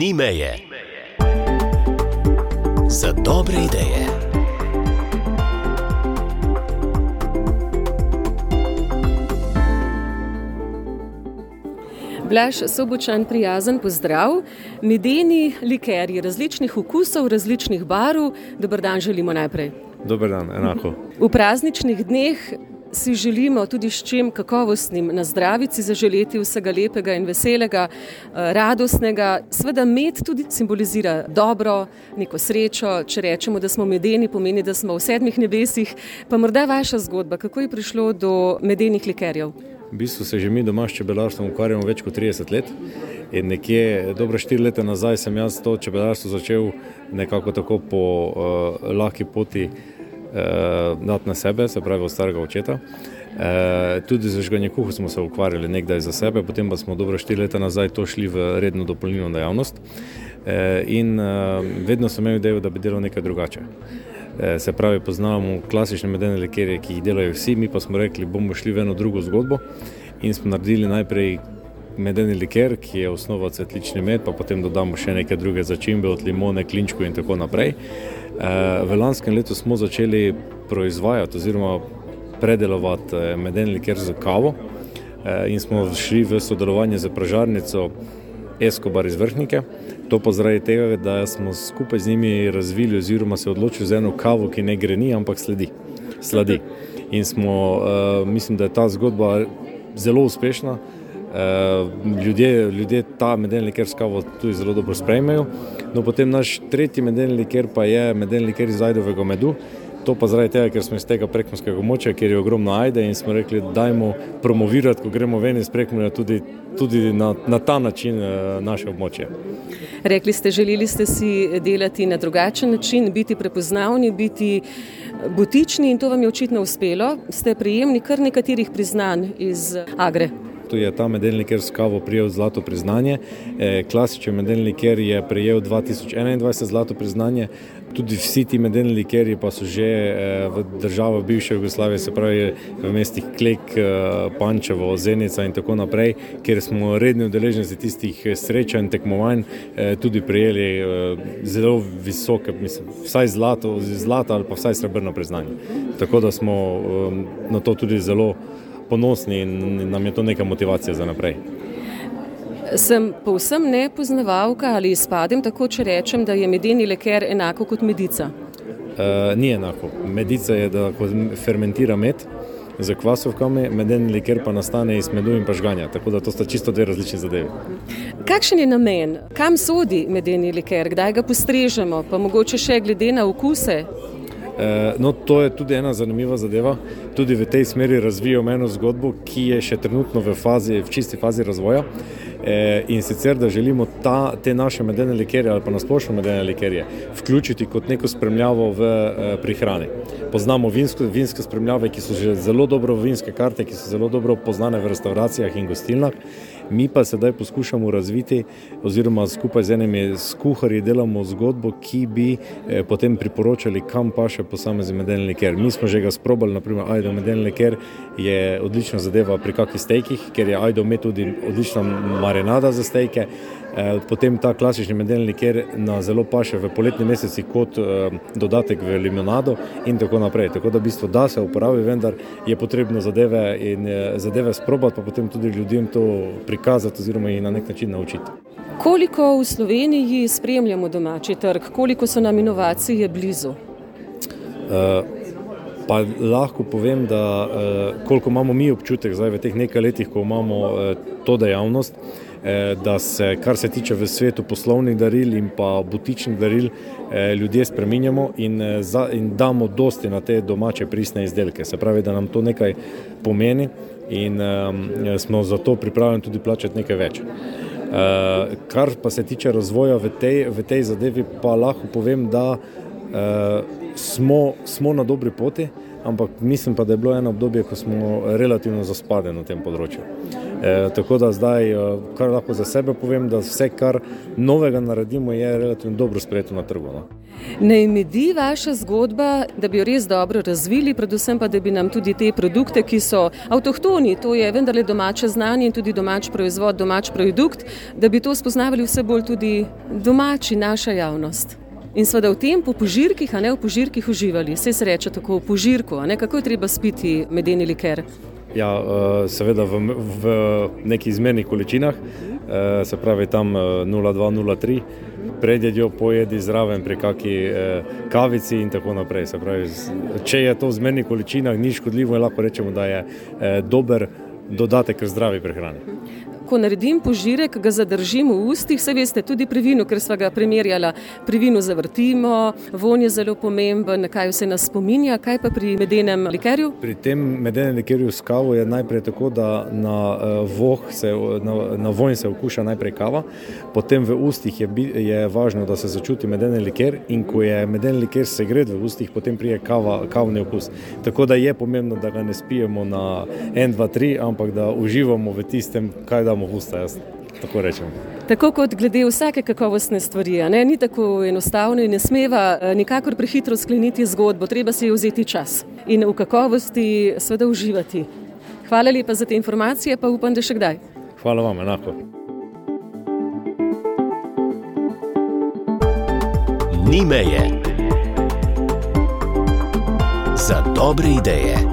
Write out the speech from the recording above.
ni meje. Za dobre ideje. Blaž Sobočan, prijazen pozdrav. Medeni likerji različnih okusov, različnih barv. Dober dan želimo najprej. Dober dan, enako. V prazničnih dneh si želimo tudi s čim kakovostnim na zdravici zaželeti vsega lepega in veselega, eh, radostnega. Sveda med tudi simbolizira dobro, neko srečo. Če rečemo, da smo medeni, pomeni, da smo v sedmih nebesih. Pa morda vaša zgodba, kako je prišlo do medenih likerjev? V bistvu se že mi doma s čebelarstvom ukvarjamo več kot 30 let. In nekje dobro štiri leta nazaj sem jaz to čebelarstvo začel nekako tako po uh, lahki poti uh, dati na sebe, se pravi od starega očeta. Uh, tudi za žganje kuhu smo se ukvarjali nekdaj za sebe, potem pa smo dobro štiri leta nazaj to šli v redno dopolnilno dejavnost. Uh, in uh, vedno sem imel idejo, da bi delal nekaj drugače. Se pravi, poznamo klasične medene likerje, ki jih delajo vsi, mi pa smo rekli, bomo šli v eno drugo zgodbo in smo naredili najprej medeni liker, ki je osnova cvetlični med, pa potem dodamo še neke druge začimbe od limone, klinčku in tako naprej. V lanskem letu smo začeli proizvajati oziroma predelovati medeni liker za kavo in smo šli v sodelovanje z pražarnico Escobar iz Vrhnike. To pa zaradi tega, da smo skupaj z njimi razvili oziroma se odločili za eno kavo, ki ne greni, ampak sledi. sledi. In smo, mislim, da je ta zgodba zelo uspešna. Uh, ljudje, ljudje ta medeljni liker s kavo tudi zelo dobro sprejmejo. No, potem naš tretji medeljni liker pa je medeljni liker iz ajdovega medu. To pa zaradi tega, ker smo iz tega prekomorskega območja, kjer je ogromno ajde in smo rekli, dajmo promovirati, ko gremo ven iz prekomorja, tudi, tudi na, na ta način uh, naše območje. Rekli ste, želeli ste si delati na drugačen način, biti prepoznavni, biti butični in to vam je očitno uspelo. Ste prijemni kar nekaterih priznanj iz Agre. Tu je ta medeljni ker s kavo prijel zlato priznanje. Klasičen medeljni ker je prijel 2021 zlato priznanje. Tudi vsi ti medeljni likerji pa so že v državah bivše Jugoslavije, se pravi v mestih Klek, Pančevo, Zenica in tako naprej, kjer smo redni udeleženci tistih srečanj, tekmovanj, tudi prijeli zelo visoke, mislim, vsaj zlato, zlato ali pa vsaj srebrno priznanje. Tako da smo na to tudi zelo ponosni in nam je to neka motivacija za naprej. Sem povsem nepoznavalka ali izpadem tako, če rečem, da je medeni leker enako kot medica? Uh, ni enako. Medica je, da fermentira med z kvasovkami, medeni leker pa nastane iz medu in pažganja. Tako da to sta čisto dve različni zadevi. Kakšen je namen? Kam sodi medeni leker? Kdaj ga postrežemo? Pa mogoče še glede na okuse? No, to je tudi ena zanimiva zadeva. Tudi v tej smeri razvijamo eno zgodbo, ki je še trenutno v, fazi, v čisti fazi razvoja. In sicer, da želimo ta, te naše medene likerje ali pa nasplošno medene likerje vključiti kot neko spremljavo v prihrani. Poznamo vinsko, vinske spremljave, ki so že zelo dobro vinske karte, ki so zelo dobro poznane v restauracijah in gostilnah. Mi pa sedaj poskušamo razviti, oziroma skupaj z enimi skuharji delamo zgodbo, ki bi eh, potem priporočali, kam pa še posamezni medeni liker. Mi smo že ga sprobali, naprimer, ajdo medeni liker je odlična zadeva pri kakih stejkih, ker je ajdo med tudi odlična marinada za stejke. Potem ta klasični medeni liker na zelo paše v poletni meseci kot dodatek v limonado in tako naprej. Tako da v bistvu da se uporabi, vendar je potrebno zadeve in zadeve sprobati, pa potem tudi ljudem to prikazati oziroma jih na nek način naučiti. Koliko v Sloveniji spremljamo domači trg, koliko so nam inovacije blizu? Uh, Pa lahko povem, da uh, koliko imamo mi občutek zdaj v teh nekaj letih, ko imamo uh, to dejavnost, uh, da se, kar se tiče v svetu poslovnih daril in pa butičnih daril, uh, ljudje spreminjamo in, uh, za, in damo dosti na te domače pristne izdelke. Se pravi, da nam to nekaj pomeni in um, smo zato pripravljeni tudi plačati nekaj več. Uh, kar pa se tiče razvoja v tej, v tej zadevi, pa lahko povem, da uh, smo, smo na dobri poti, ampak mislim pa, da je bilo eno obdobje, ko smo relativno zaspadeni na tem področju. E, tako da zdaj, e, kar lahko za sebe povem, da vse, kar novega naredimo, je relativno dobro sprejeto na trgu. No. Ne imedi vaša zgodba, da bi jo res dobro razvili, predvsem pa, da bi nam tudi te produkte, ki so avtohtoni, to je vendarle domače znanje in tudi domač proizvod, domač produkt, da bi to spoznavali vse bolj tudi domači, naša javnost. In seveda v tem po požirkih, a ne v požirkih uživali. Vse se reče tako v požirku, a ne kako je treba spiti medeni liker. Ja, eh, seveda v, v nekih izmernih količinah, eh, se pravi tam 0,2-0,3, eh, predjedjo pojedi zraven pri kakšni kavici in tako naprej. Pravi, če je to v izmernih količinah, ni škodljivo in lahko rečemo, da je dober dodatek k zdravi prehrani ko naredim požirek, ga zadržim v ustih, vse veste, tudi pri vinu, ker smo ga primerjali. Pri vinu zavrtimo, von je zelo pomemben, kaj vse nas spominja, kaj pa pri medenem likerju? Pri tem medenem likerju s kavo je najprej tako, da na, uh, se, na, na vonj se okuša najprej kava, potem v ustih je, je važno, da se začuti medeni liker in ko je medeni liker segret v ustih, potem prije kava, kavni okus. Tako da je pomembno, da ga ne spijemo na 1, 2, 3, ampak da uživamo v tistem, kaj damo v usta. Jaz. Tako, tako kot glede vsake kakovostne stvari, ne? ni tako enostavno in ne smeva eh, nikakor prehitro skleniti zgodbo, treba si vzeti čas in v kakovosti seveda uživati. Hvala lepa za te informacije, pa upam, da še kdaj. Hvala vam, enako. Ni meje za dobre ideje.